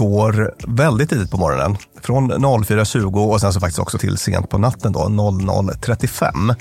går väldigt tidigt på morgonen. Från 04.20 och sen så faktiskt också till sent på natten då, 00.35. Mm.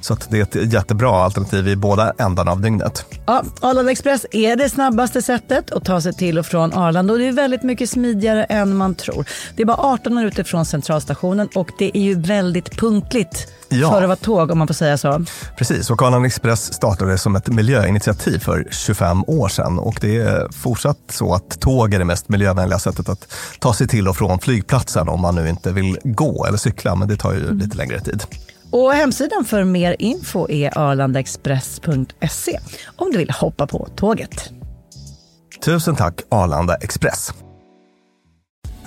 Så att det är ett jättebra alternativ i båda ändarna av dygnet. Ja, Arlanda Express är det snabbaste sättet att ta sig till och från Arlanda och det är väldigt mycket smidigare än man tror. Det är bara 18 minuter från centralstationen och det är ju väldigt punktligt Ja. för att vara tåg om man får säga så. Precis, och Arlanda Express startade som ett miljöinitiativ för 25 år sedan och det är fortsatt så att tåg är det mest miljövänliga sättet att ta sig till och från flygplatsen om man nu inte vill gå eller cykla, men det tar ju lite längre tid. Och hemsidan för mer info är arlandaexpress.se om du vill hoppa på tåget. Tusen tack Arlanda Express.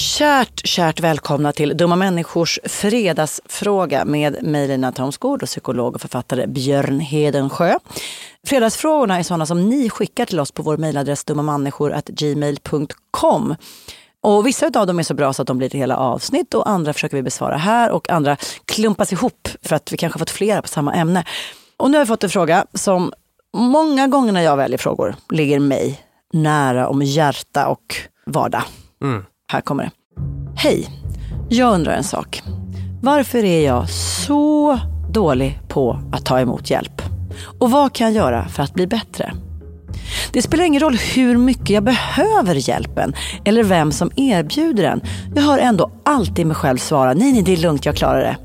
Kärt, kärt välkomna till Dumma människors fredagsfråga med mig Lina Thomsgård och psykolog och författare Björn Hedensjö. Fredagsfrågorna är sådana som ni skickar till oss på vår mejladress dummamänniskor.gmail.com. Och vissa av dem är så bra så att de blir till hela avsnitt och andra försöker vi besvara här och andra klumpas ihop för att vi kanske fått flera på samma ämne. Och nu har jag fått en fråga som många gånger när jag väljer frågor ligger mig nära om hjärta och vardag. Mm. Här kommer det. Hej! Jag undrar en sak. Varför är jag så dålig på att ta emot hjälp? Och vad kan jag göra för att bli bättre? Det spelar ingen roll hur mycket jag behöver hjälpen eller vem som erbjuder den. Jag hör ändå alltid mig själv svara nej, nej, det är lugnt, jag klarar det.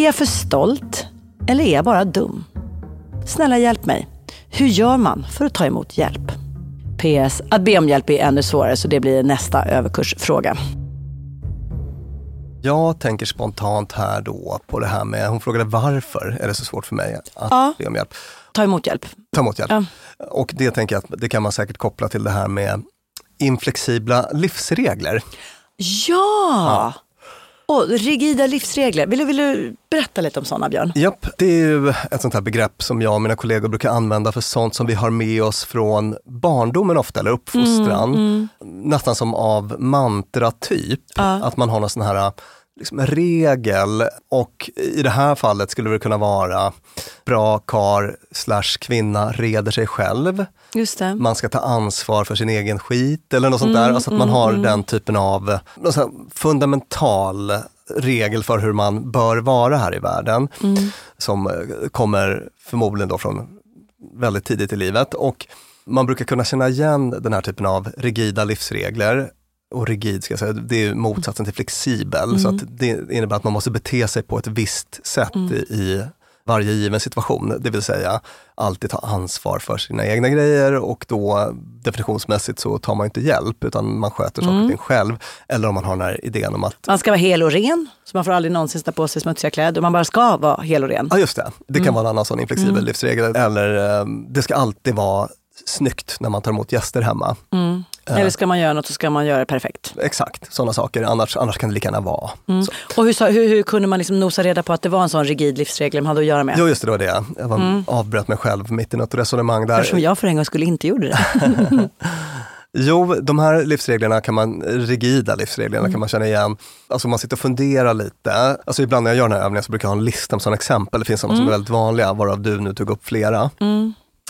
Är jag för stolt eller är jag bara dum? Snälla hjälp mig. Hur gör man för att ta emot hjälp? PS. Att be om hjälp är ännu svårare så det blir nästa överkursfråga. Jag tänker spontant här då på det här med, hon frågade varför är det så svårt för mig att Ja. be om hjälp. Ta emot hjälp. Ta emot hjälp. Ja. Och det tänker jag att det kan man säkert koppla till det här med inflexibla livsregler. Ja! Och rigida livsregler. Vill du, vill du berätta lite om sådana, Björn? Japp, det är ju ett sånt här begrepp som jag och mina kollegor brukar använda för sånt som vi har med oss från barndomen ofta, eller uppfostran. Nästan som av mantra-typ. Att man har någon sån här liksom, regel och i det här fallet skulle det kunna vara bra kar slash kvinna reder sig själv. Man ska ta ansvar för sin egen skit eller något sånt där. Alltså att man har den typen av fundamental regel för hur man bör vara här i världen. Som eh, kommer förmodligen då från väldigt tidigt i livet. Och Man brukar kunna känna igen den här typen av rigida livsregler och rigid, ska jag säga, det är motsatsen till flexibel. Så att det innebär att man måste bete sig på ett visst sätt i, i varje given situation. Det vill säga alltid ta ansvar för sina egna grejer och då definitionsmässigt så tar man inte hjälp utan man sköter saker och ting själv. Eller om man har den här idén om att Man ska vara hel och ren, så man får aldrig någonsin sätta på sig smutsiga kläder. Man bara ska vara hel och ren. Ja just det, det kan vara en annan sån inflexibel livsregel. Eller eh, det ska alltid vara snyggt när man tar emot gäster hemma. Eller ska man göra något så ska man göra det perfekt. Exakt, sådana saker. Annars, annars kan det lika gärna vara. Så. Och hur, hur, hur kunde man liksom nosa reda på att det var en sån rigid livsregel man hade att göra med? Jo just det, det var det. Jag var, avbröt mig själv mitt i något resonemang där. Eftersom jag för en gång skulle inte gjorde det. Jo, de här livsreglerna kan man, rigida livsreglerna Mm. kan man känna igen. Alltså man sitter och funderar lite. Alltså ibland när jag gör den här övningen så brukar jag ha en lista med sådana exempel. Det finns sådana Mm. som är väldigt vanliga, varav du nu tog upp flera.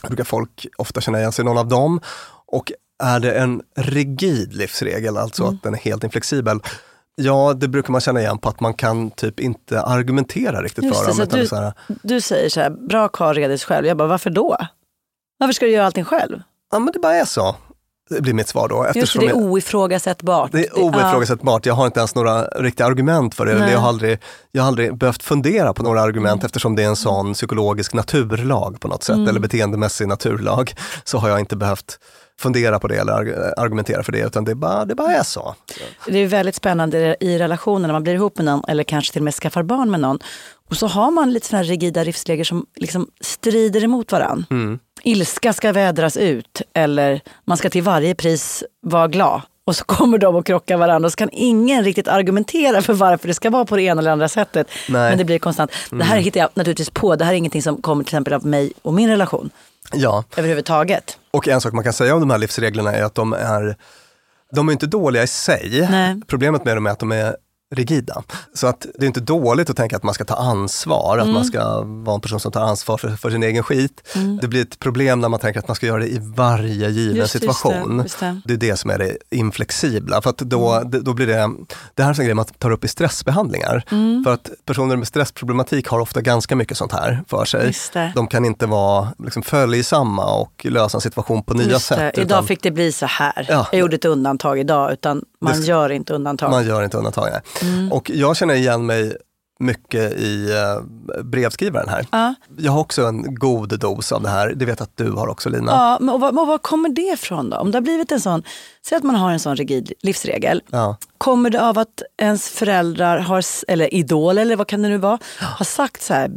Brukar folk ofta känna igen sig i någon av dem. Och är det en rigid livsregel, alltså Mm. att den är helt inflexibel, Ja, det brukar man känna igen på att man kan typ inte argumentera riktigt Just för det, dem. så du, så här, du säger så här, bra karl reder sig själv. Jag bara, varför då? Varför ska du göra allting själv? ja men det bara är så. Det blir mitt svar då. Just det, eftersom det är oifrågasättbart. Det är oifrågasättbart. Jag har inte ens några riktiga argument för det. Nej. Jag har, aldrig, jag har aldrig behövt fundera på några argument eftersom det är en sån psykologisk naturlag på något sätt, eller beteendemässig naturlag. Så har jag inte behövt fundera på det eller arg- argumentera för det, utan det bara, det bara är så. Det är väldigt spännande i relationer när man blir ihop med någon eller kanske till och med skaffar barn med någon. Och så har man lite sådana här rigida livsregler som liksom strider emot varann. Ilska ska vädras ut eller man ska till varje pris vara glad. Och så kommer de och krockar varandra och så kan ingen riktigt argumentera för varför det ska vara på det ena eller andra sättet. Nej. Men det blir konstant. Det här hittar jag naturligtvis på. Det här är ingenting som kommer till exempel av mig och min relation Ja, överhuvudtaget. och en sak man kan säga om de här livsreglerna är att de är, de är inte dåliga i sig. Nej. Problemet med dem är att de är rigida. Så att det är inte dåligt att tänka att man ska ta ansvar, att man ska vara en person som tar ansvar för, för sin egen skit. Det blir ett problem när man tänker att man ska göra det i varje given Just- just det, situation. just det. det är det som är det inflexibla. För att då, Mm. det- då blir det, det här är en grej man tar upp i stressbehandlingar. Mm. För att personer med stressproblematik har ofta ganska mycket sånt här för sig. De kan inte vara liksom, följsamma och lösa en situation på nya sätt. Idag utan fick det bli så här. Ja. Jag gjorde ett undantag idag, utan man gör inte undantag. Man gör inte undantag. nej. Mm. Och jag känner igen mig mycket i eh, brevskrivaren här. Ja. Jag har också en god dos av det här. Det vet jag att du har också Lina. Ja, men och vad, och vad kommer det ifrån då? Om det har blivit en sån, säg att man har en sån rigid livsregel. Ja. Kommer det av att ens föräldrar, har, eller idol eller vad kan det nu vara, har sagt så här,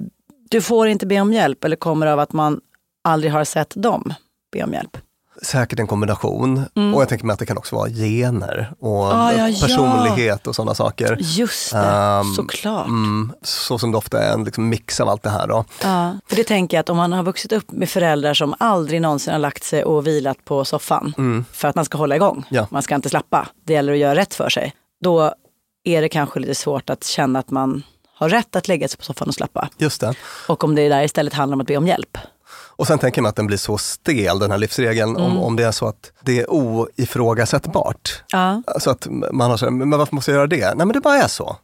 du får inte be om hjälp. Eller kommer det av att man aldrig har sett dem be om hjälp? Säkert en kombination. Och jag tänker mig att det kan också vara gener och Mm. Ah, ja, ja. personlighet och sådana saker. Just det, Ehm, såklart. Mm, så som det ofta är en liksom mix av allt det här. Då. Ja, för det tänker jag att om man har vuxit upp med föräldrar som aldrig någonsin har lagt sig och vilat på soffan för att man ska hålla igång, Ja. man ska inte slappa, det gäller att göra rätt för sig. Då är det kanske lite svårt att känna att man har rätt att lägga sig på soffan och slappa. Just det. Och om det där istället handlar om att be om hjälp. Och sen tänker man att den blir så stel, den här livsregeln, om, om det är så att det är oifrågasättbart. Ja, Så att man har så här, men varför måste jag göra det? Nej men det bara är så.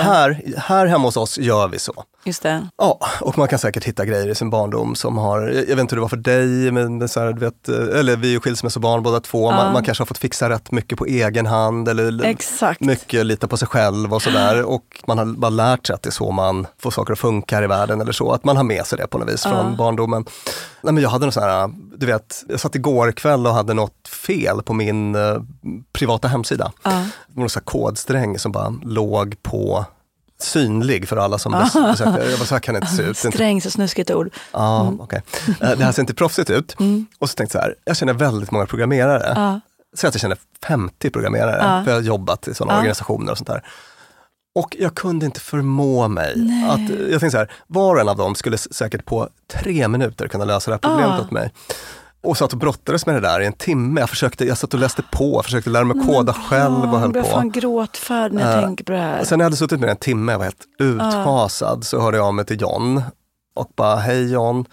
ja. Här, här hemma hos oss gör vi så. Just det. Ja, och man kan säkert hitta grejer i sin barndom som har, jag vet inte hur det var för dig, men så här, du vet, eller vi är ju skilsmässobarn båda två, man, man kanske har fått fixa rätt mycket på egen hand eller Exakt. mycket lita på sig själv och sådär. Och man har bara lärt sig att det är så man får saker att funka här i världen eller så, att man har med sig det på något vis från barndomen. Nej, men jag hade någon sån här, du vet, jag satt igår kväll och hade något fel på min eh, privata hemsida. Ja. Det var någon sån här kodsträng som bara låg på synlig för alla som bes- besökte. Jag bara, så här kan det inte se ut. Det är inte Sträng, så snuskigt ord. Ja, okej. Eh, Det här ser inte proffsigt ut. Och så tänkte jag så här, jag känner väldigt många programmerare. Ja. Säg att jag känner 50 programmerare, Ja. för jag har jobbat i sådana Ja. organisationer och sånt där. Och jag kunde inte förmå mig att, jag tänkte så här, var och en av dem skulle säkert på tre minuter kunna lösa det här problemet åt mig. Och satt och brottades med det där i en timme. Jag, försökte, jag satt och läste på, försökte lära mig koda själv och jag höll på. fan gråtfärd när jag Eh, tänker på det här. Sen när jag hade suttit med en timme, jag var helt utfasad, så hörde jag av mig till John och bara, hej John,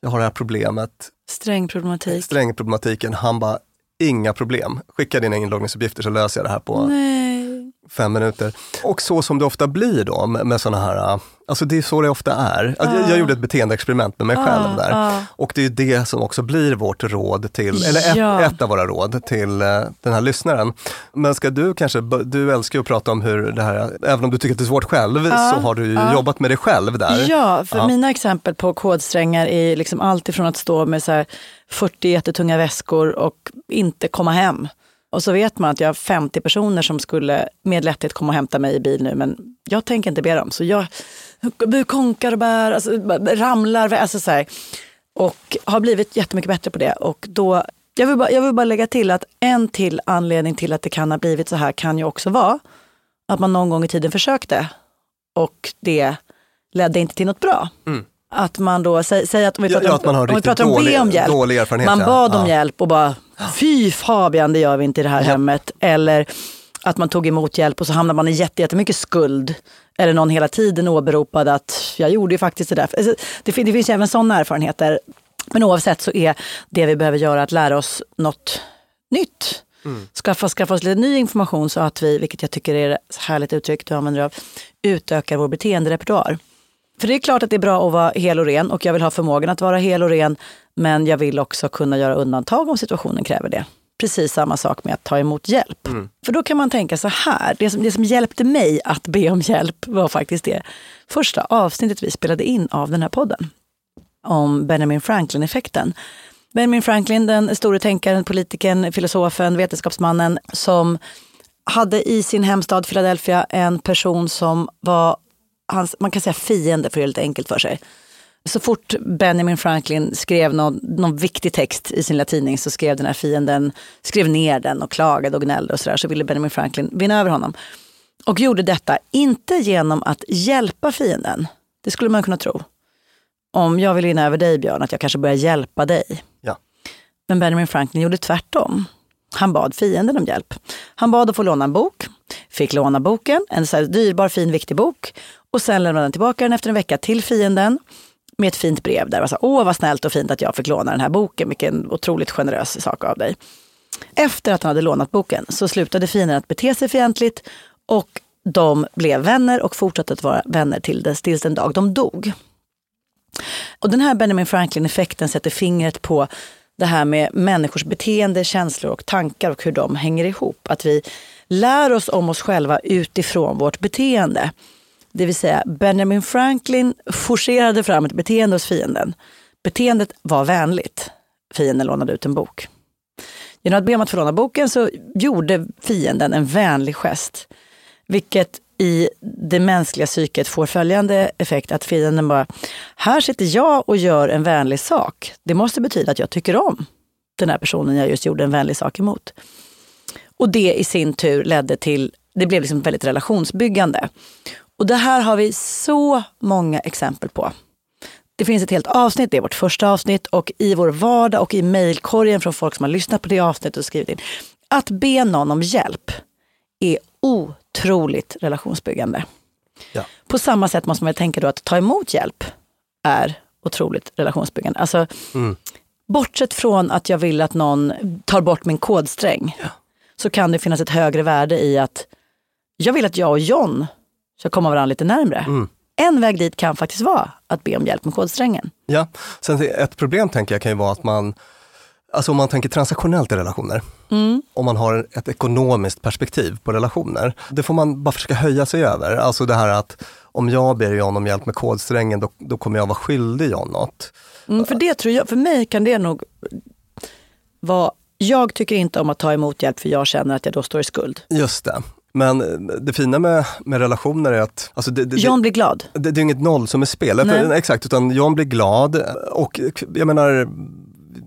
jag har det här problemet, Strängproblematik. strängproblematiken. Han bara, inga problem, skicka dina inloggningsuppgifter så löser jag det här på... Nej. Fem minuter. Och så som det ofta blir då med, sådana här, alltså det är så det ofta är. Alltså, jag, jag gjorde ett beteendeexperiment med mig själv där. Och det är det som också blir vårt råd till, eller ett, Ja. ett av våra råd till eh, den här lyssnaren. Men ska du kanske, du älskar ju att prata om hur det här, även om du tycker att det är svårt själv, så har du ju jobbat med dig själv där. Ja, för mina exempel på kodsträngar är liksom allt ifrån att stå med så här 40 jättetunga väskor och inte komma hem. Och så vet man att jag har 50 personer som skulle med lätthet komma och hämta mig i bil nu, men jag tänker inte be dem. Så jag konkar och bär, alltså, ramlar, alltså så här. Och har blivit jättemycket bättre på det. Och då, jag, vill bara, jag vill bara lägga till att en till anledning till att det kan ha blivit så här kan ju också vara att man någon gång i tiden försökte och det ledde inte till något bra. Mm. Att man då, säg, säg att om vi Ja, pratar, ja, om, om vi pratar om dålig- om hjälp. dålig erfarenhet, Man ja. bad om Ja. hjälp och bara, fy Fabian, det gör vi inte i det här hemmet. Eller att man tog emot hjälp och så hamnade man i jätte- jättemycket skuld. Eller någon hela tiden åberopade att jag gjorde ju faktiskt det där. Alltså, Det, det finns även sådana erfarenheter. Men oavsett så är det vi behöver göra att lära oss något nytt. Skaffa, skaffa oss lite ny information så att vi, vilket jag tycker är ett härligt uttryck du använder av, utökar vår beteenderepertoar. För det är klart att det är bra att vara hel och ren och jag vill ha förmågan att vara hel och ren. Men jag vill också kunna göra undantag om situationen kräver det. Precis samma sak med att ta emot hjälp. För då kan man tänka så här, det som, det som hjälpte mig att be om hjälp var faktiskt det första avsnittet vi spelade in av den här podden. Om Benjamin Franklin-effekten. Benjamin Franklin, den store tänkaren, politikern, filosofen, vetenskapsmannen som hade i sin hemstad Philadelphia en person som var hans, man kan säga fiende för det lite enkelt för sig. Så fort Benjamin Franklin skrev någon, någon viktig text i sin latidning så skrev den här fienden, skrev ner den och klagade och gnällde och sådär. Så ville Benjamin Franklin vinna över honom. Och gjorde detta inte genom att hjälpa fienden. Det skulle man kunna tro. Om jag vill vinna över dig Björn, att jag kanske börjar hjälpa dig. Ja. Men Benjamin Franklin gjorde tvärtom. Han bad fienden om hjälp. Han bad att få låna en bok, fick låna boken, en så dyrbar, fin, viktig bok. Och sen lämnade han tillbaka den efter en vecka till fienden med ett fint brev där det var så här, åh vad snällt och fint att jag fick låna den här boken, vilken otroligt generös sak av dig. Efter att han hade lånat boken så slutade fienden att bete sig fientligt och de blev vänner och fortsatte att vara vänner till dess, tills den dag de dog. Och den här Benjamin Franklin-effekten sätter fingret på det här med människors beteende, känslor och tankar och hur de hänger ihop. Att vi lär oss om oss själva utifrån vårt beteende. Det vill säga Benjamin Franklin forcerade fram ett beteende hos fienden. Beteendet var vänligt. Fienden lånade ut en bok. Genom att be om att få låna boken så gjorde fienden en vänlig gest. Vilket i det mänskliga psyket får följande effekt att fienden bara, här sitter jag och gör en vänlig sak. Det måste betyda att jag tycker om den här personen jag just gjorde en vänlig sak emot. Och det i sin tur ledde till, det blev liksom väldigt relationsbyggande. Och det här har vi så många exempel på. Det finns ett helt avsnitt, det är vårt första avsnitt och i vår vardag och i mejlkorgen från folk som har lyssnat på det avsnittet och skrivit in. Att be någon om hjälp är otroligt relationsbyggande. Ja. På samma sätt måste man tänka då att ta emot hjälp är otroligt relationsbyggande. Alltså, Bortsett från att jag vill att någon tar bort min kodsträng så kan det finnas ett högre värde i att jag vill att jag och John ska komma varandra lite närmre. En väg dit kan faktiskt vara att be om hjälp med kodsträngen. Ja, sen ett problem tänker jag kan ju vara att man, alltså om man tänker transaktionellt i relationer, om man har ett ekonomiskt perspektiv på relationer, det får man bara försöka höja sig över. Alltså det här att om jag ber John om hjälp med kodsträngen, då, då kommer jag vara skyldig John något. Mm, för det tror jag, för mig kan det nog vara, jag tycker inte om att ta emot hjälp för jag känner att jag då står i skuld. Just det. Men det fina med, med relationer är att, alltså det, det, John blir glad. det, det är inget noll som är spel. Nej. Exakt, utan John blir glad och jag menar,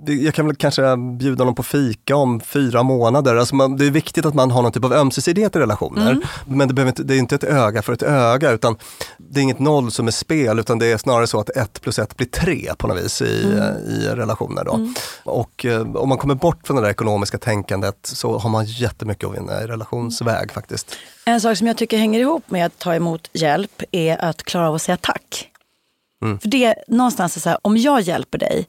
jag kan väl kanske bjuda honom på fika om fyra månader. Alltså man, det är viktigt att man har någon typ av ömsesidighet i relationer. Mm. Men det, behöver inte, det är inte ett öga för ett öga, utan det är inget noll som är spel, utan det är snarare så att ett plus ett blir tre på något vis i, Mm. i relationer. Då. Och eh, om man kommer bort från det där ekonomiska tänkandet så har man jättemycket att vinna i relationsväg faktiskt. En sak som jag tycker hänger ihop med att ta emot hjälp är att klara av att säga tack. För det är någonstans är så här, om jag hjälper dig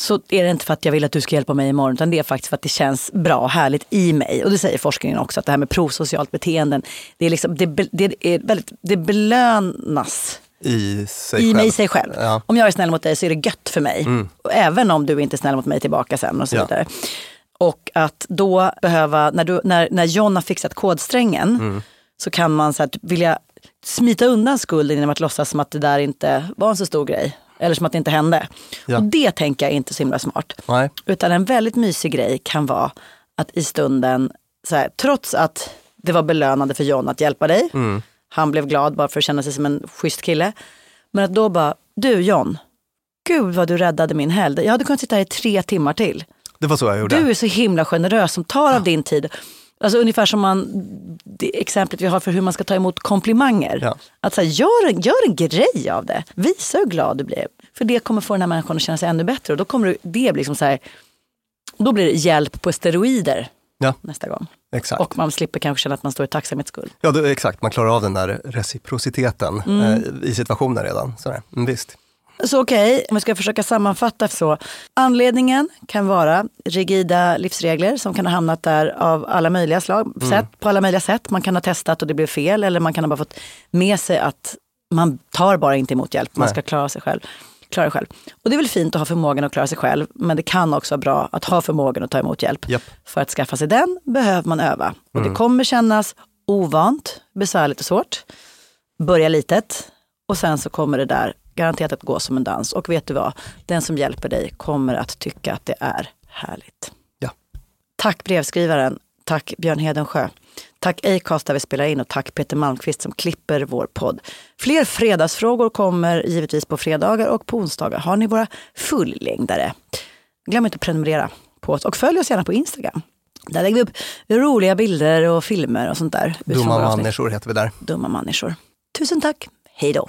så är det inte för att jag vill att du ska hjälpa mig imorgon utan det är faktiskt för att det känns bra och härligt i mig. Och det säger forskningen också att det här med prosocialt beteenden, det, är liksom, det, det, är väldigt, det belönas I sig i själv. mig sig själv. Ja. Om jag är snäll mot dig så är det gött för mig. Och även om du inte är snäll mot mig tillbaka sen och så Ja. vidare. Och att då behöva, när, du, när, när John har fixat kodsträngen Mm. så kan man så här, typ vilja smita undan skulden genom att låtsas som att det där inte var en så stor grej. Eller som att det inte hände. Ja. Och det tänker jag är inte så himla smart. Nej. Utan en väldigt mysig grej kan vara att i stunden, så här, trots att det var belönande för John att hjälpa dig, Mm. han blev glad bara för att känna sig som en schysst kille. Men att då bara, du John, gud vad du räddade min helg. Jag hade kunnat sitta här i tre timmar till. Det var så jag gjorde. Du är så himla generös som tar av din tid. Alltså ungefär som man, det exemplet vi har för hur man ska ta emot komplimanger. Ja. Att så här, gör, en, gör en grej av det. Visa hur glad du blir. För det kommer få den här människan att känna sig ännu bättre. Och då kommer du- det bli liksom så här, då blir det hjälp på steroider Ja, nästa gång. exakt. Och man slipper kanske känna att man står i tacksamhetsskuld. Ja, det, exakt. Man klarar av den där reciprociteten Mm. eh, i situationen redan. Sådär. Mm, visst. Så okej, om vi ska försöka sammanfatta så. Anledningen kan vara rigida livsregler som kan ha hamnat där av alla möjliga slag, sätt, på alla möjliga sätt. Man kan ha testat och det blev fel eller man kan ha bara fått med sig att man tar bara inte emot hjälp, man Nej. ska klara sig själv. Klara sig själv. Och det är väl fint att ha förmågan att klara sig själv, men det kan också vara bra att ha förmågan att ta emot hjälp. Japp. För att skaffa sig den behöver man öva. Och det kommer kännas ovant, besvärligt och svårt. Börja litet och sen så kommer det där garanterat att gå som en dans. Och vet du vad? Den som hjälper dig kommer att tycka att det är härligt. Ja. Tack brevskrivaren. Tack Björn Hedensjö. Tack Acast där vi spelar in och tack Peter Malmqvist som klipper vår podd. Fler fredagsfrågor kommer givetvis på fredagar och på onsdagar har ni våra fullängdare. Glöm inte att prenumerera på oss och följ oss gärna på Instagram. Där lägger vi upp roliga bilder och filmer och sånt där. Dumma människor heter vi där. Dumma människor. Tusen tack. Hej då.